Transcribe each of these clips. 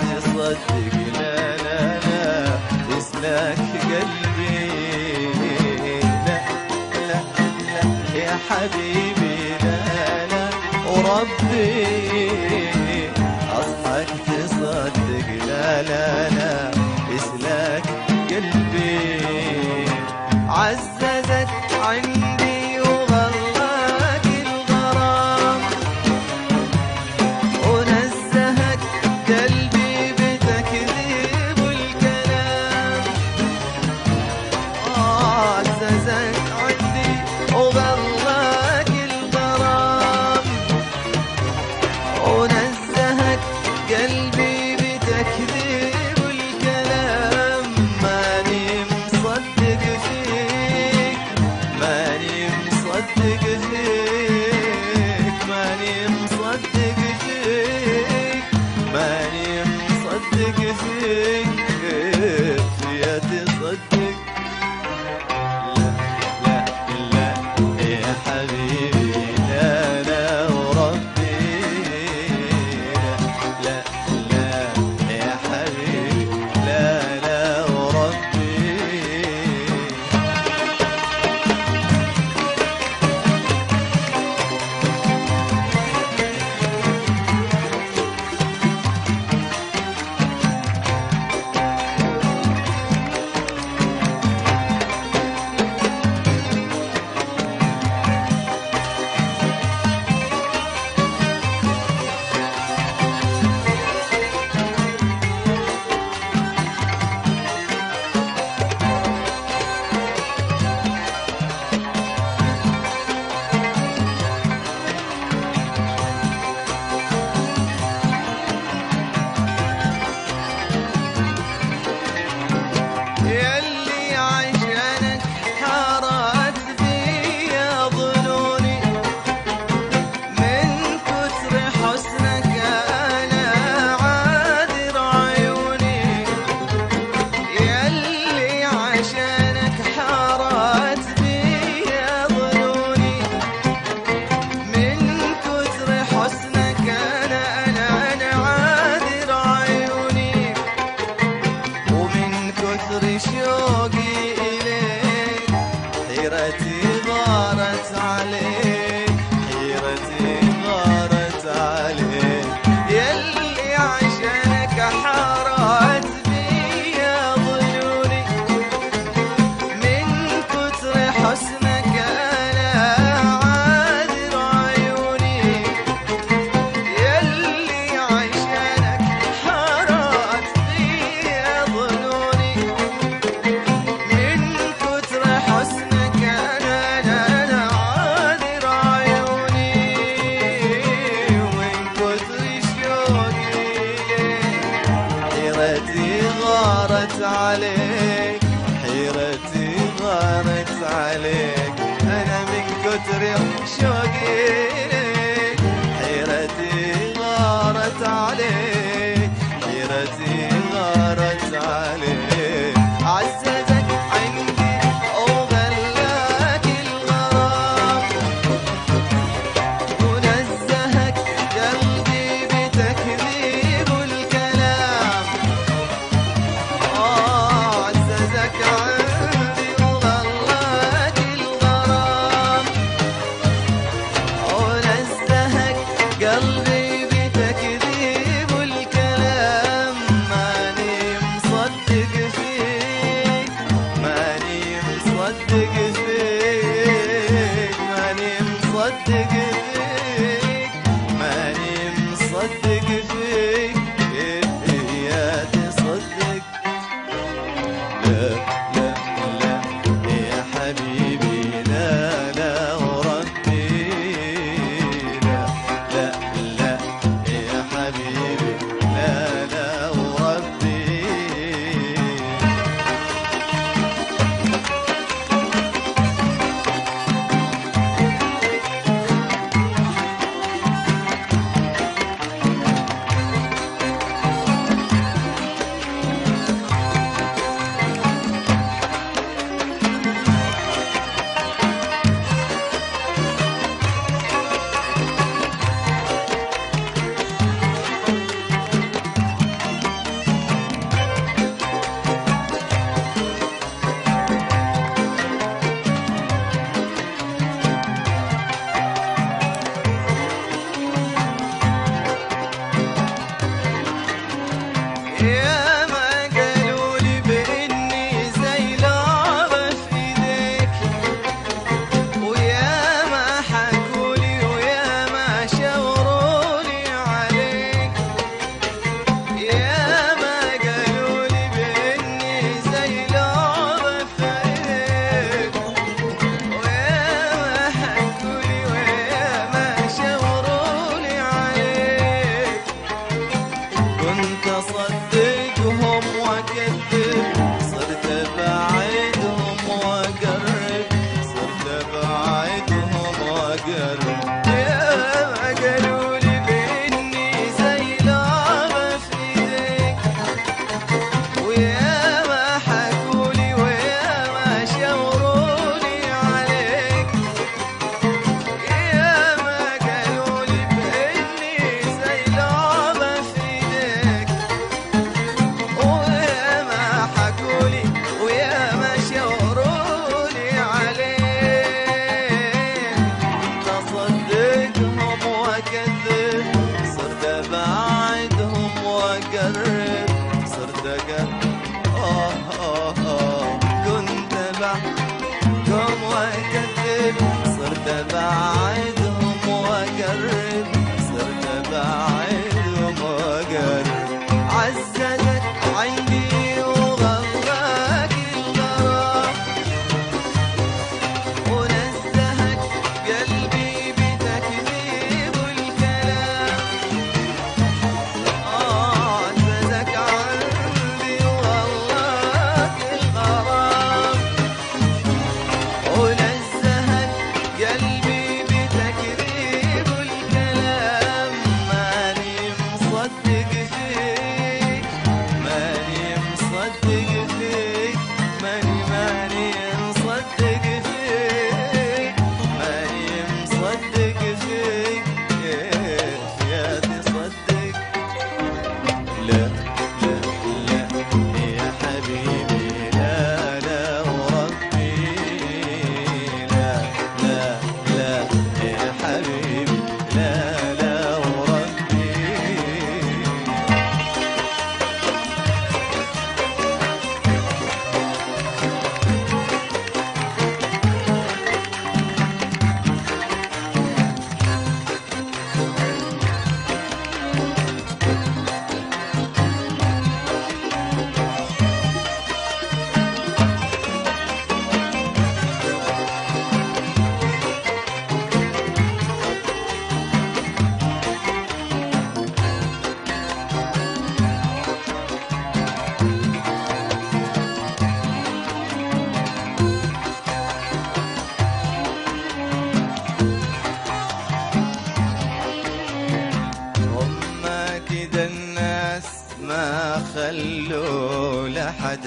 تصدق لا لا لا يسلك قلبي. لا لا لا يا حبيبي لا لا وربي. أصحك تصدق لا لا لا صدق فيك ماني مصدق فيك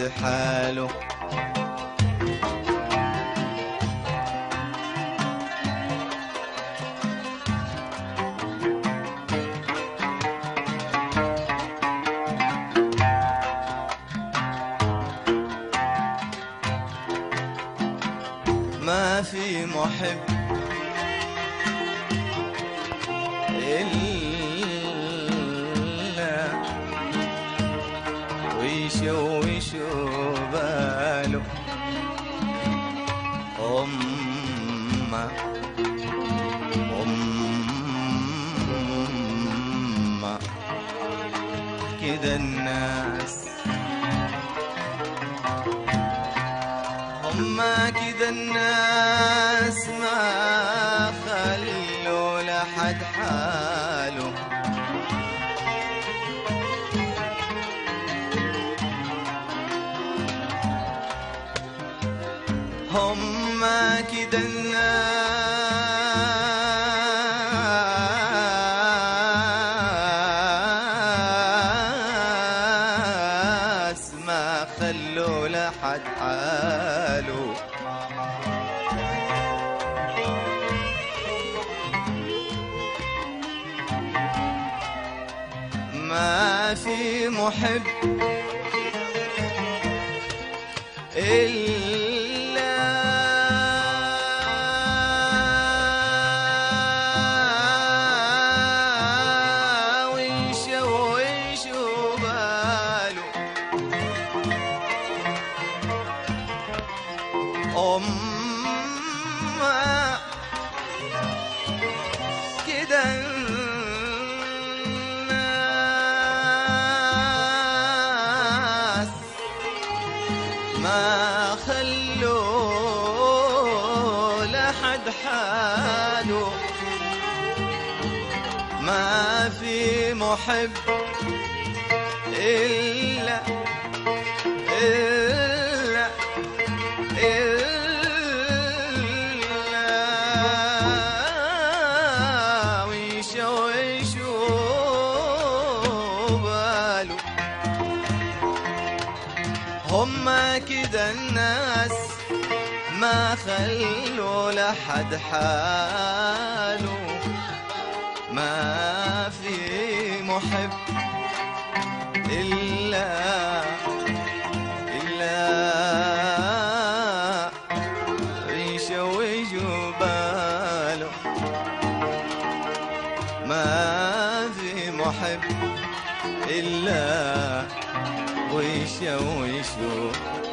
لحد حاله. ما في محب. هما كده الناس لحد حاله ما في محب إلا أم كده الناس ما خلوا لحد ما في محب هما كده الناس ما خلوا لحد حاله. ما في محب إلا إلا يشوش باله ما في محب إلا 微笑微笑